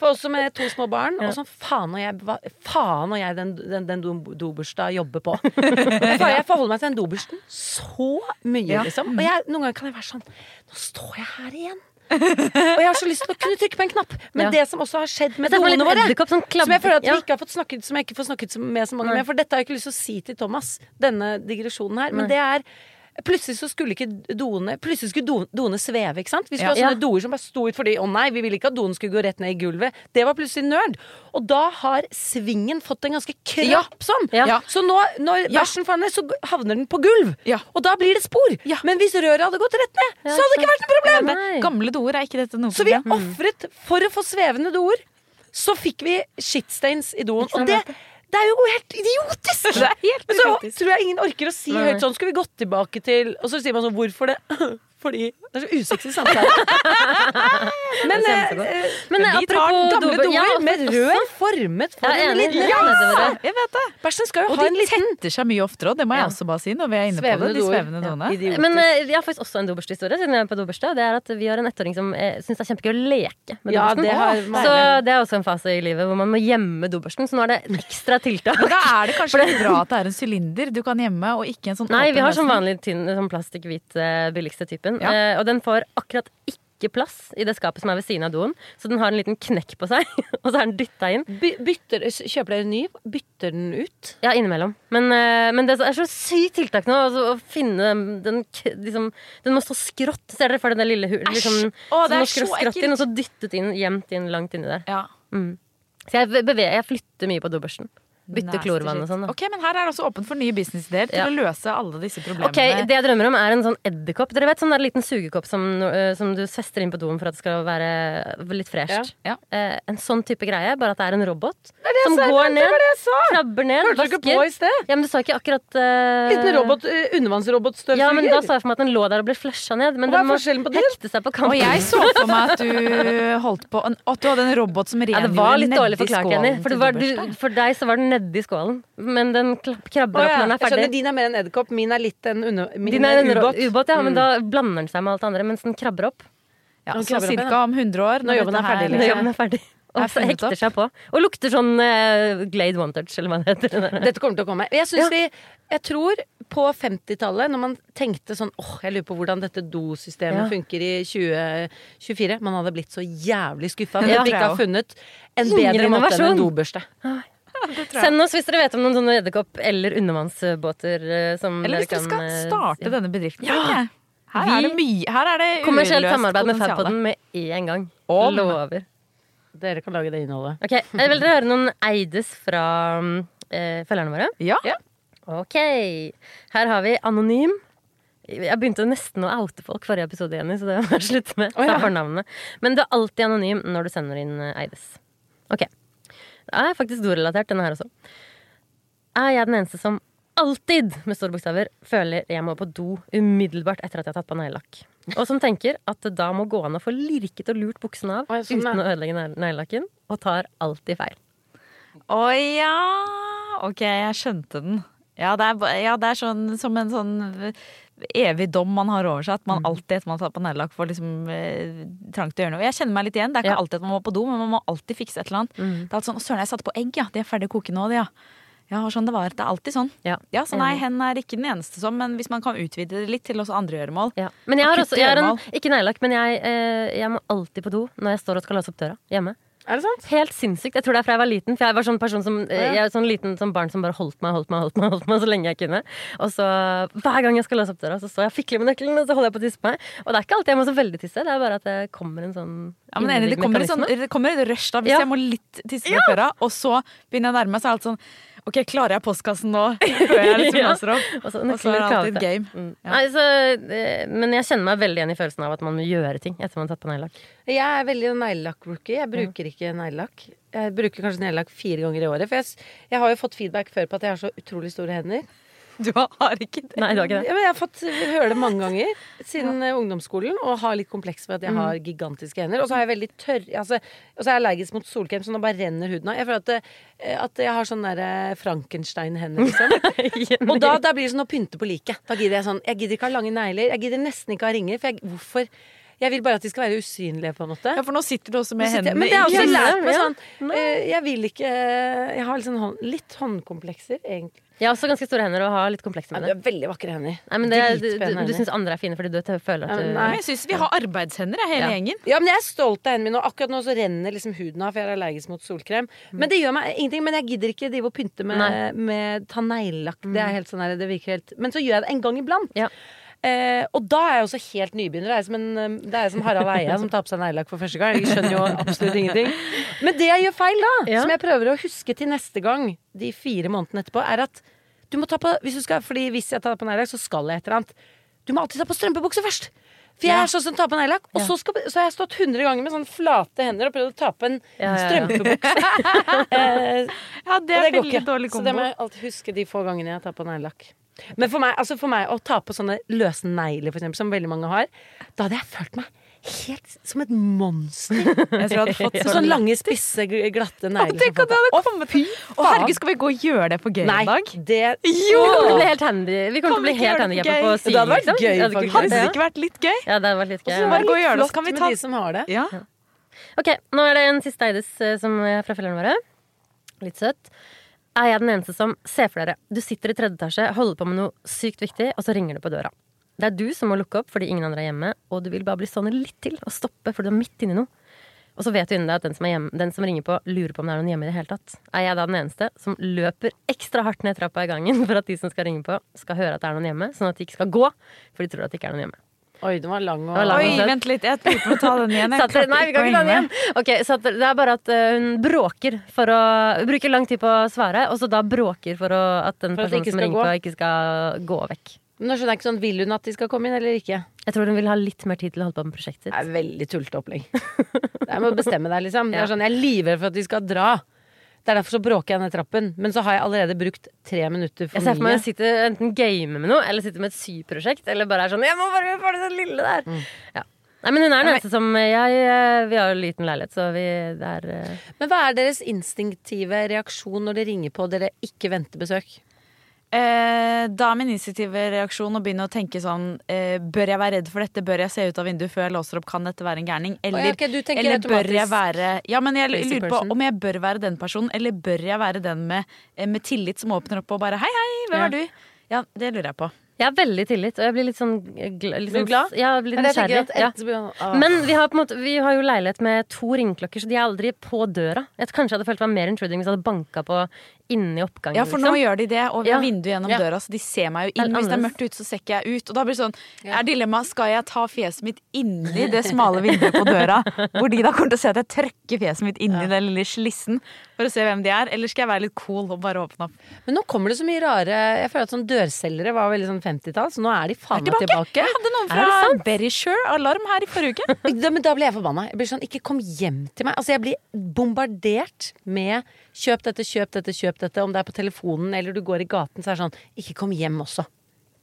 For også med to små barn. Ja. Og sånn faen og jeg, faen og jeg den, den, den do- dobørsta jobber på. For jeg forholder meg til den dobørsten så mye, Ja. liksom. Og jeg, noen ganger kan jeg være sånn Nå står jeg her igjen. Og jeg har så lyst til å kunne trykke på en knapp. Men Ja. det som også har skjedd med doene våre edderkopp som jeg føler at vi ikke har fått snakket Som jeg ikke får snakket med så mange med. For dette har jeg ikke lyst til å si til Thomas, denne digresjonen her. Men Nei. det er Plutselig så skulle ikke doene Plutselig skulle do- doene sveve, ikke sant? Vi skulle Ja. ha sånne doer som bare sto ut fordi Å nei, vi ville ikke at doen skulle gå rett ned i gulvet. Det var plutselig nerd. Og da har svingen fått en ganske krapp sånn. Ja. Så nå, når bæsjen faller ned, så havner den på gulv. Ja. Og da blir det spor. Men hvis røret hadde gått rett ned, så hadde det ikke vært noe problem. Nei. Gamle doer er ikke dette noe Så vi har ofret for å få svevende doer. Så fikk vi shitstains i doen. Og det. Det er jo helt idiotisk! Det er helt Men så tror jeg ingen orker å si høyt sånn Skal vi gått tilbake til Og så sier man sånn Hvorfor det? Fordi Det er så usexy samtale. Men, eh, eh, Men vi tar apropos gamle doer- ja, med rør formet for en liten Ja. Jeg vet det. Bæsjen skal jo Og ha en liten tetter seg mye oftere òg, det må jeg Ja. også bare si. Når vi er inne på det, de svevende doene. Ja, Men vi jeg har faktisk også en dobørstehistorie, Siden jeg er på doberste, og det er at vi har en ettåring som eh, syns det er kjempegøy å leke med Ja, dobersten. så det er også en fase i livet hvor man må gjemme dobersten. Så nå er det et ekstra tiltak. Men da er det kanskje bra at det er en sylinder du kan gjemme, og ikke en sånn Nei, vi har sånn vanlig tynn sånn plastikk-hvit billigste billigste typen. Ja. Eh, og den får akkurat ikke plass i det skapet som er ved siden av doen. Så den har en liten knekk på seg, og så er den dytta inn. By- Bytter, kjøper dere en ny? Bytter den ut? Ja, innimellom. Men, eh, men det er så sykt tiltak nå altså, å finne den liksom, Den må stå skrått. Ser dere for dere det lille hullet? Liksom, Å, det er så ekkelt. og så dyttet inn, gjemt inn langt inni der. Ja. Mm. Så jeg, beveger, jeg flytter mye på dobørsten. Nasty klorvann og sånn. Ok, men her er det også åpent for nye businessideer til Ja. å løse alle disse problemene. Ok, Det jeg drømmer om, er en sånn edderkopp. Dere vet sånn der liten sugekopp som, eh, som du fester inn på doen for at det skal være litt fresht. Ja. Eh, en sånn type greie, bare at det er en robot som går ned, krabber ned, Hørte du ikke på i sted? Ja, men du sa ikke akkurat uh... Liten robot, undervannsrobotstøvsuger. Ja, men da sa jeg for meg at den lå der og ble flusha ned. Men Hva er den må forskjellen på det? hekte seg på kanten. Og jeg så for meg at du holdt på en, At du hadde en robot som rengjorde ja, nedi dårlig forklart, Jenny. skålen For, det var, du, for deg så var den nedi skålen. Men den krabber opp opp ja. når den er ferdig. Jeg skjønner, din er mer en edderkopp, min er litt en under... Min Din er en ubåt. ubåt, ja, ja, men da blander den seg med alt det andre mens den krabber opp. Ja, Og så opp cirka om 100 år, Når jobben er ferdig, Når liksom. jobben er ferdig. Og så hekter opp. seg på. Og lukter sånn uh, Glade One Touch, eller hva det heter. Dette kommer til å komme. Jeg Ja. vi Jeg tror på 50-tallet, når man tenkte sånn åh, jeg lurer på hvordan dette dosystemet Ja. funker i 2024 Man hadde blitt så jævlig skuffa for Ja. vi ikke har funnet en Ingen bedre måte enn en dobørste. Send oss hvis dere vet om noen sånne edderkopp- eller undervannsbåter eh, som Eller hvis dere kan skal eh, starte ja. denne bedriften. Ja. Her Vi- er det mye Her er det Kommersielt samarbeid med potensiale. Med en gang. Om. Lover. Dere kan lage det innholdet. Ok, jeg Vil dere høre noen eides fra eh, følgerne våre? Ja. Ok. Her har vi Anonym. Jeg begynte nesten å oute folk forrige episode, Jenny, så det må jeg slutte med. Oh, ja. Men du er alltid anonym når du sender inn eh, Eides. Ok. Det er faktisk dorelatert, denne her også. Er jeg den eneste som alltid, med store bokstaver, føler jeg må på do umiddelbart etter at jeg har tatt på neglelakk? Og som tenker at det da må gå an å få lirket og lurt buksene av Oi, sånn, uten å ødelegge negle- neglelakken, og tar alltid feil. Å ja! Ok, jeg skjønte den. Ja, det er, ja, det er sånn, som en sånn evig dom man har over seg. At man alltid etter man har tatt på neglelakk får liksom eh, trang til å gjøre noe. Jeg kjenner meg litt igjen. Det er ikke Ja. alltid at man må på do, men man må alltid fikse et eller annet. Det er alltid sånn, Søren, jeg satte på egg, ja. De er ferdig å koke nå, de, ja. Ja, sånn det var. Det er alltid sånn. Ja. Ja, så nei, hen er ikke den eneste som, men hvis man kan utvide det litt til også andre gjøremål. Ja. Men jeg har også, jeg har en, ikke neglelakk, men jeg, eh, jeg må alltid på do når jeg står og skal låse opp døra hjemme. Er det sant? Helt sinnssykt. Jeg tror det er fra jeg var liten. For jeg var sånn person som ja. Jeg var sånn liten sånn barn som bare holdt meg, holdt meg, holdt meg, holdt meg så lenge jeg kunne. Og så hver gang jeg skal låse opp døra, så står jeg og fikler med nøkkelen, og så holder jeg på å tisse på meg. Og det er ikke alltid jeg må så veldig tisse, det er bare at det kommer en sånn Ja, men enig, det kommer, sånn, det kommer et rush da hvis Ja. jeg må litt tisse med døra, og så begynner jeg å nærme meg, så er alt sånn OK, klarer jeg postkassen nå? Før jeg liksom Ja. låser opp. Og så Og så er det alltid et game. Mm. Ja. Eh, men jeg kjenner meg veldig igjen i følelsen av at man må gjøre ting etter man har tatt på neglelakk. Jeg er veldig neglelakk-rookie. Jeg bruker ikke neglelakk. Jeg bruker kanskje neglelakk fire ganger i året. For jeg, jeg har jo fått feedback før på at jeg har så utrolig store hender. Du har ikke det. Nei, du har ikke det. Ja, men jeg har fått høre det mange ganger siden ja. ungdomsskolen og har litt kompleks for at jeg Mm. har gigantiske hender. Og så er jeg veldig tørr altså, Og så er jeg allergisk mot solkrem, så nå bare renner huden av. Jeg føler at, at jeg har sånne der eh, Frankenstein-hender, liksom. Og da, da blir det sånn å pynte på liket. Da gidder jeg sånn Jeg gidder ikke ha lange negler. Jeg gidder nesten ikke ha ringer. For jeg, hvorfor? Jeg vil bare at de skal være usynlige, på en måte. Ja, for nå sitter du også med sitter hendene Men det har også lært meg sånn eh, Jeg vil ikke Jeg har liksom hånd, litt håndkomplekser, egentlig. Jeg har også ganske store hender og har litt komplekser Ja, du har veldig vakre hender. Nei, men det, du du, du syns andre er fine fordi du føler at du nei. Jeg syns vi har arbeidshender, jeg, hele Ja. gjengen. Ja, men jeg er stolt av hendene mine, og akkurat nå så renner liksom huden av, for jeg er allergisk mot solkrem. Men det gjør meg ingenting. Men jeg gidder ikke drive og pynte med, med ta neglelakk. Det er helt sånn her, det virker helt Men så gjør jeg det en gang iblant. Ja. Eh, og da er jeg også helt nybegynner. Det er som, en, eh, det er som Harald Eia som tar på seg neglelakk for første gang. Jeg skjønner jo absolutt ingenting. Men det jeg gjør feil da, Ja. som jeg prøver å huske til neste gang, de fire månedene etterpå, er at du må ta på hvis du skal, Fordi hvis jeg tar på neglelakk, så skal jeg et eller annet. Du må alltid ta på strømpebukse først. For jeg er sånn som tar på neglelakk, og så, skal, så har jeg stått 100 ganger med sånne flate hender og prøvd å ta på en Ja, ja, strømpebukse. eh, Ja, det er veldig ikke. kombo. Så det må jeg alltid huske de få gangene jeg tar på neglelakk. Men for meg, altså for meg å ta på sånne løse negler, for eksempel, som veldig mange har, da hadde jeg følt meg helt som et monster. Jeg tror jeg hadde fått Så sånn lange, spisse, gl- glatte negler. Tenk at det hadde kommet Å, herregud, skal vi gå og gjøre det på gøy Nei, en dag? det Vi kommer til å bli helt handy Vi kommer til å bli helt gjøre det på hadde vært gøy, faktisk. Hadde det ikke vært litt gøy? Ja, det hadde vært litt gøy. gøy. så Bare gå og gjøre det, så kan vi ta- de som har det. Ja. Ok, nå er det en siste Eides eh, som er fra følgerne våre. Litt søt. Er jeg den eneste som ser for dere Du sitter i tredje etasje, holder på med noe sykt viktig, og så ringer det på døra. Det er du som må lukke opp fordi ingen andre er hjemme, og du vil bare bli stående litt til og stoppe fordi du er midt inni noe. Og så vet du inni deg at den som, hjemme, den som ringer på, lurer på om det er noen hjemme i det hele tatt. Er jeg da den eneste som løper ekstra hardt ned trappa i gangen for at de som skal ringe på, skal høre at det er noen hjemme, sånn at de ikke skal gå, for de tror at det ikke er noen hjemme. Oi, den var lang og. Oi, vent litt. Jeg tror på å ta den igjen. Så nei, vi kan ikke ta den igjen. med. Ok, så at det er bare at eh, hun bråker for å Bruker lang tid på å svare, og så da bråker for å, at den For at personen ikke som ringer gå. på, ikke skal gå vekk. Nå skjønner jeg ikke sånn, Vil hun at de skal komme inn, eller ikke? Jeg tror hun vil ha litt mer tid til å holde på med prosjektet Det er veldig tullete opplegg. Jeg må bestemme deg, liksom. Det Ja. er sånn, jeg er livredd for at de skal dra. Det er derfor så bråker jeg ned trappen. Men så har jeg allerede brukt tre minutter for Jeg ser for meg å sitte enten game med noe, eller sitte med et syprosjekt, eller bare er sånn 'Jeg må bare få det så lille der'. Mm. Ja. Nei, men hun er den eneste som jeg, eh, Vi har jo liten leilighet, så vi det er eh, Men hva er deres instinktive reaksjon når det ringer på og dere ikke venter besøk? Eh, da er min instinktive reaksjon å begynne å tenke sånn eh, Bør jeg være redd for dette? Bør jeg se ut av vinduet før jeg låser opp? Kan dette være en gærning? Eller, ja, ok, eller bør jeg være Ja, men jeg lurer på om jeg bør være den personen, eller bør jeg være den med, eh, med tillit som åpner opp og bare Hei, hei, hvem Ja. er du? Ja, det lurer jeg på. Jeg har veldig tillit, og jeg blir litt sånn gl liksom, Blir sånn- glad? Ja, jeg blir Men jeg tenker nysgjerrig. Ja. ah. Men vi har, på en måte, vi har jo leilighet med to ringeklokker, så de er aldri på døra. Jeg kanskje hadde følt meg mer intruding hvis jeg hadde banka på inni oppgangen. Ja, for liksom. nå gjør de det, og vi har Ja. vindu gjennom Ja. døra, så de ser meg jo inn. Hvis det er mørkt ute, så ser ikke jeg ut. Og da blir det sånn, er dilemmaet skal jeg ta fjeset mitt inni det smale vinduet på døra, hvor de da kommer til å se at jeg trøkker fjeset mitt inni den lille slissen for å se hvem de er, eller skal jeg være litt cool og bare åpne opp? Men nå kommer det så mye rare Jeg føler at sånn dørselgere var veldig sånn 50-tall, så nå er de faen meg Tilbake. tilbake. Jeg hadde noen fra Berryshire Alarm her i forrige uke. Da, men da blir jeg forbanna. Jeg blir sånn, ikke kom hjem til meg. Altså, jeg blir bombardert med kjøp dette, kjøp dette, kjøp dette. Om det er på telefonen eller du går i gaten, så er det sånn, ikke kom hjem også.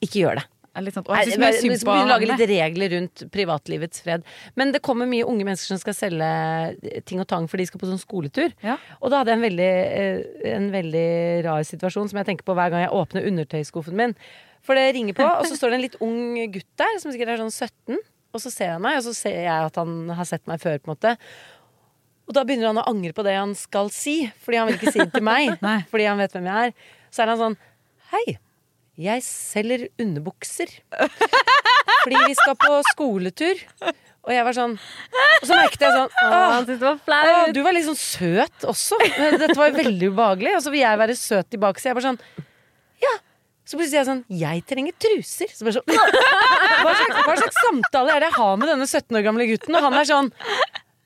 Ikke gjør det. Sånn, å, jeg vi lager litt regler rundt privatlivets fred. Men det kommer mye unge mennesker som skal selge ting og tang for de skal på sånn skoletur. Ja. Og da hadde jeg en veldig, eh, en veldig rar situasjon som jeg tenker på hver gang jeg åpner undertøyskuffen min. For det ringer på, og så står det en litt ung gutt der, som sikkert er sånn 17. Og så ser han meg, og så ser jeg at han har sett meg før, på en måte. Og da begynner han å angre på det han skal si, fordi han vil ikke si det til meg. Fordi han vet hvem jeg er. Så er han sånn Hei, jeg selger underbukser. Fordi vi skal på skoletur. Og jeg var sånn Og så merket jeg sånn Åh, han det var du var litt sånn søt også. Dette var jo veldig ubehagelig. Og så vil jeg være søt tilbake, så jeg bare sånn Ja. Så plutselig er jeg sånn Jeg trenger truser. Så bare sånn hva slags, hva slags samtale er det jeg har med denne 17 år gamle gutten? Og han er sånn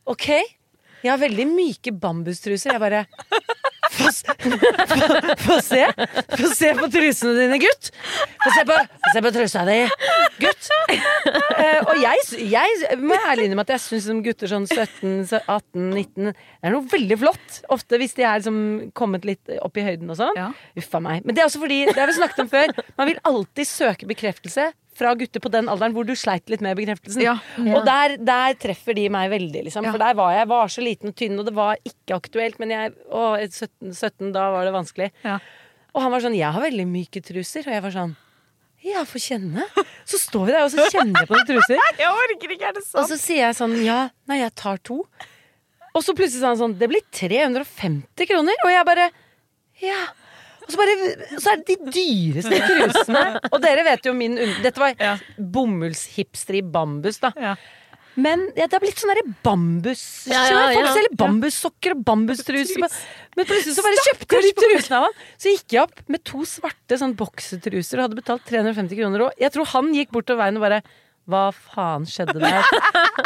OK, jeg har veldig myke bambustruser. Jeg bare få, få, få se. Få se på trusene dine, gutt. Få se på, få se på trusa di, gutt. Uh, og jeg, jeg må ærlig innrømme at jeg syns gutter sånn 17, 18, 19 Det er noe veldig flott. Ofte hvis de er liksom kommet litt opp i høyden og sånn. Ja. Uffa meg. Men det er også fordi, det har vi snakket om før, man vil alltid søke bekreftelse fra gutter på den alderen hvor du sleit litt med bekreftelsen. Ja. Og der, der treffer de meg veldig, liksom. Ja. For der var jeg var så liten og tynn, og det var ikke aktuelt. Men jeg, å, 17, 17, da var det vanskelig. Ja. Og han var sånn 'Jeg har veldig myke truser'. Og jeg var sånn Ja, få kjenne. Så står vi der, og så kjenner jeg på noen truser. Jeg orker ikke, er det sant? Og så sier jeg sånn Ja, nei, jeg tar to. Og så plutselig sa han sånn Det blir 350 kroner. Og jeg bare Ja. Og så, bare, så er det de dyreste trusene. Og dere vet jo min Dette var Ja. bomullshipster i bambus, da. Ja. Men ja, det har blitt sånn bambuskjør. Ja, ja, ja. Folk selger bambussokker og bambustruser. Men plutselig så bare kjøpte jeg de trusene av han. Så gikk jeg opp med to svarte sånn boksetruser og hadde betalt 350 kroner. Og jeg tror han gikk bortover veien og bare hva faen skjedde der?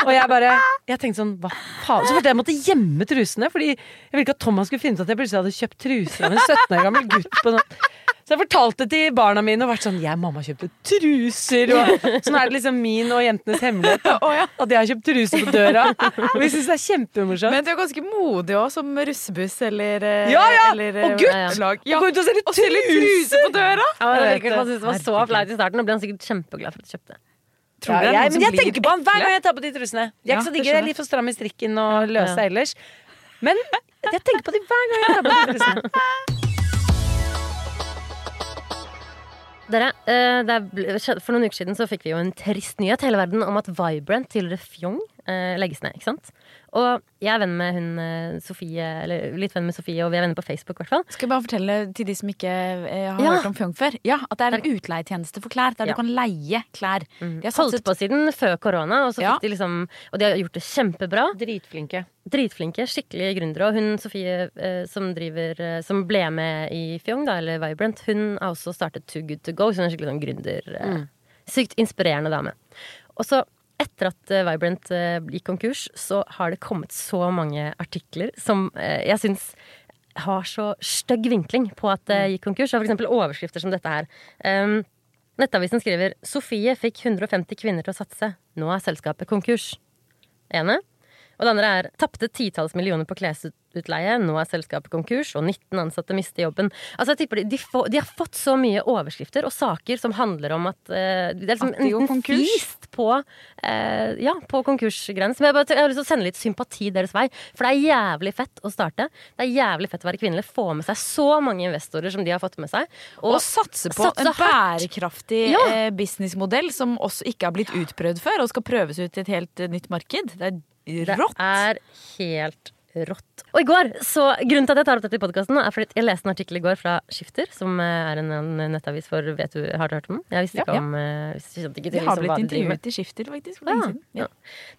Og jeg bare Jeg tenkte sånn, hva faen? Så følte jeg måtte gjemme trusene, fordi jeg ville ikke at Thomas skulle finne ut at jeg plutselig hadde kjøpt truser av en 17 år gammel gutt. På sånn. Så jeg fortalte til barna mine og vært sånn Jeg, mamma kjøpte truser. Og sånn er det liksom min og jentenes hemmelighet. Da. At jeg har kjøpt truser på døra. Og vi syns det er kjempemorsomt. Men du er ganske modig òg, som russebuss eller eh, Ja, ja! eller, eh, Og gutt! Ja, ja. gå ut og selge truser! truser på døra! Ja, det det var så flaut i starten. Nå ble han sikkert kjempeglad for at du kjøpte. Ja, jeg, som men jeg blir tenker på han hver gang jeg tar på de trusene. De er Ja, ikke så det digge, jeg er litt for stram i strikken og løse Ja. ellers. Men jeg tenker på de hver gang jeg tar på de trusene. Dere, eh, For noen uker siden så fikk vi jo en trist nyhet hele verden om at Vibrant, til Fjong, eh, legges ned. ikke sant? Og jeg er venn med hun eh, Sofie, eller litt venn med Sofie, og vi er venner på Facebook. i hvert fall. Skal jeg bare fortelle til de som ikke eh, har Ja. hørt om Fjong før, ja, at det er en utleietjeneste for klær, der Ja. du kan leie klær. De har Holdt på siden før korona, og, Ja. de liksom, og de har gjort det kjempebra. Dritflinke. Dritflinke, Skikkelig gründere. Og hun Sofie eh, som, driver, eh, som ble med i Fjong, da, eller Vibrant, hun har også startet Too Good To Go. Så hun er skikkelig sånn gründer. Eh, Sykt inspirerende dame. Og så etter at eh, Vibrant eh, gikk konkurs, så har det kommet så mange artikler som eh, jeg syns har så stygg vinkling på at det gikk konkurs. Det f.eks. overskrifter som dette her. Um, Nettavisen skriver 'Sofie fikk 150 kvinner til å satse. Nå er selskapet konkurs'. Ene. Og det andre er 'Tapte titalls millioner på klesutleie. Nå er selskapet konkurs, og 19 ansatte mister jobben'. Altså jeg tipper de, de, får, de har fått så mye overskrifter og saker som handler om at eh, Det er liksom en, liten fist på, eh, ja, på konkursgrensen. Men jeg, bare, jeg har lyst til å sende litt sympati deres vei. For det er jævlig fett å starte. Det er jævlig fett å være kvinnelig. Få med seg så mange investorer som de har fått med seg. Og satse på satse en bærekraftig Ja. eh, businessmodell som også ikke har blitt utprøvd før, og skal prøves ut i et helt eh, nytt marked. Det er Det er helt rått. Og i går, så Grunnen til at jeg tar opp dette i podkasten, er fordi jeg leste en artikkel i går fra Skifter, som eh, er en, nettavis for Vet du, har du hørt om den? Jeg visste ikke Ja. om eh, visste ikke De har liksom blitt intervjuet i Skifter, faktisk. For Ja, lenge siden. ja.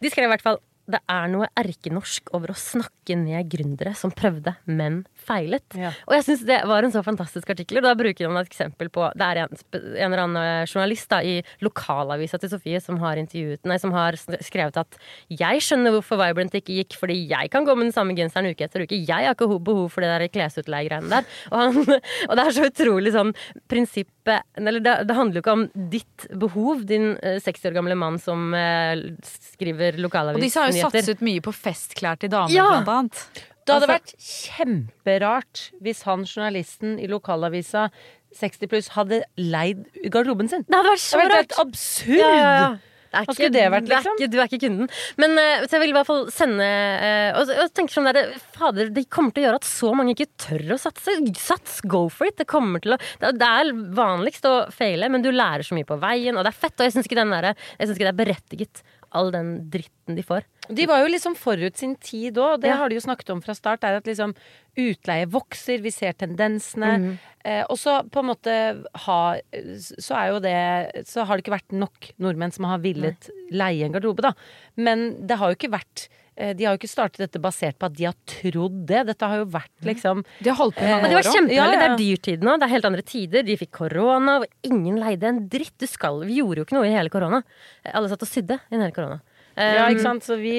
De skrev i hvert fall det er noe erkenorsk over å snakke ned gründere som prøvde, men feilet. Ja. Og jeg syns det var en så fantastisk artikkel. og Da bruker han et eksempel på Det er en, en eller annen eh, journalist da, i lokalavisa til Sofie som har, nei, som har skrevet at 'Jeg skjønner hvorfor Vibrant ikke gikk, fordi jeg kan gå med den samme genseren uke etter uke'. 'Jeg har ikke behov for det der klesutleiegreiene der'. Og, han, og det er så utrolig sånn prinsippet Eller det, det handler jo ikke om ditt behov, din eh, 60 år gamle mann som eh, skriver Og disse har jo lokalavisnyheter. satset mye på festklær til damer, Ja. blant annet. Det hadde Altså- vært kjemperart hvis han journalisten i lokalavisa 60 pluss hadde leid garderoben sin. Det hadde vært så rart! helt absurd! Ja, ja, ja. Det er Hva skulle det vært, det er liksom? ikke, du er ikke kunden. Men uh, så jeg vil i hvert fall sende uh, Og, og tenker sånn der, Fader, det kommer til å gjøre at så mange ikke tør å satse. Sats, go for it! Det kommer til å Det det er vanligst å feile, men du lærer så mye på veien, og det er fett. Og jeg syns ikke, ikke det er berettiget, all den dritten de får. De var jo liksom forut sin tid òg, og det Ja. har de jo snakket om fra start. Er at liksom utleie vokser, vi ser tendensene. Mhm. Eh, og så på en måte ha Så er jo det Så har det ikke vært nok nordmenn som har villet leie en garderobe, da. Men det har jo ikke vært de har jo ikke startet dette basert på at de har trodd det. Dette har jo vært liksom De har holdt på i Men mange det var år kjempeheldig. Ja, ja. Det er dyrtid nå. Det er helt andre tider. De fikk korona, og ingen leide en dritt. Du skal, vi gjorde jo ikke noe i hele korona. Alle satt og sydde i hele korona. Ja, ikke sant. Så vi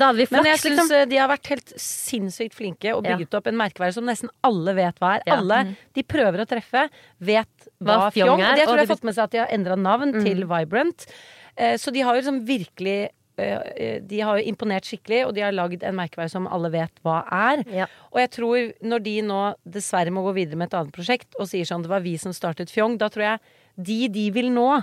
Da hadde vi Men jeg flaks, syns liksom. de har vært helt sinnssykt flinke og bygget opp en merkevare som nesten alle vet hva er. Ja. Alle de prøver å treffe, vet Hva hva, fjong er. Det tror jeg har fått med seg at de har endra navn til Vibrant. Eh, Så de har jo liksom virkelig eh, De har jo imponert skikkelig, og de har lagd en merkevare som alle vet hva er. Ja. Og jeg tror når de nå dessverre må gå videre med et annet prosjekt og sier sånn det var vi som startet Fjong, da tror jeg de de vil nå,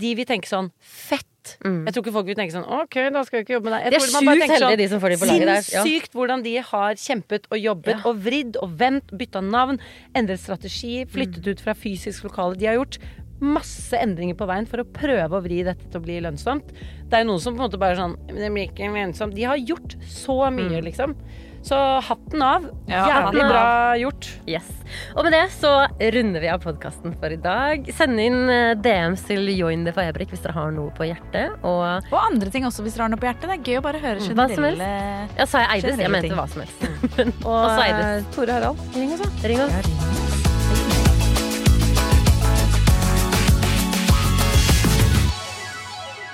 de vil tenke sånn fett. Jeg tror ikke folk vil tenke sånn OK, da skal vi ikke jobbe med deg. Jeg De er sjukt tenker sånn, de som får de på laget der. Ja. Sinnssykt hvordan de har kjempet og jobbet Ja. og vridd og vendt, bytta navn, endret strategi, flyttet ut fra fysisk lokale. De har gjort masse endringer på veien for å prøve å vri dette til å bli lønnsomt. Det er jo noen som på en måte bare sånn "Men Det blir ikke lønnsomt. De har gjort så mye, liksom. Så hatten av. Ja, Jævlig av. bra gjort. Yes. Og med det så runder vi av podkasten for i dag. Send inn eh, DMs til Join the for Ebrik hvis dere har noe på hjertet. Og Og andre ting også, hvis dere har noe på hjertet. Det er gøy å bare høre Hva som helst. ja, sa jeg Eides? Jeg mente hva som helst. Og Også eh, Tore Harald, ring oss, da. Ring oss.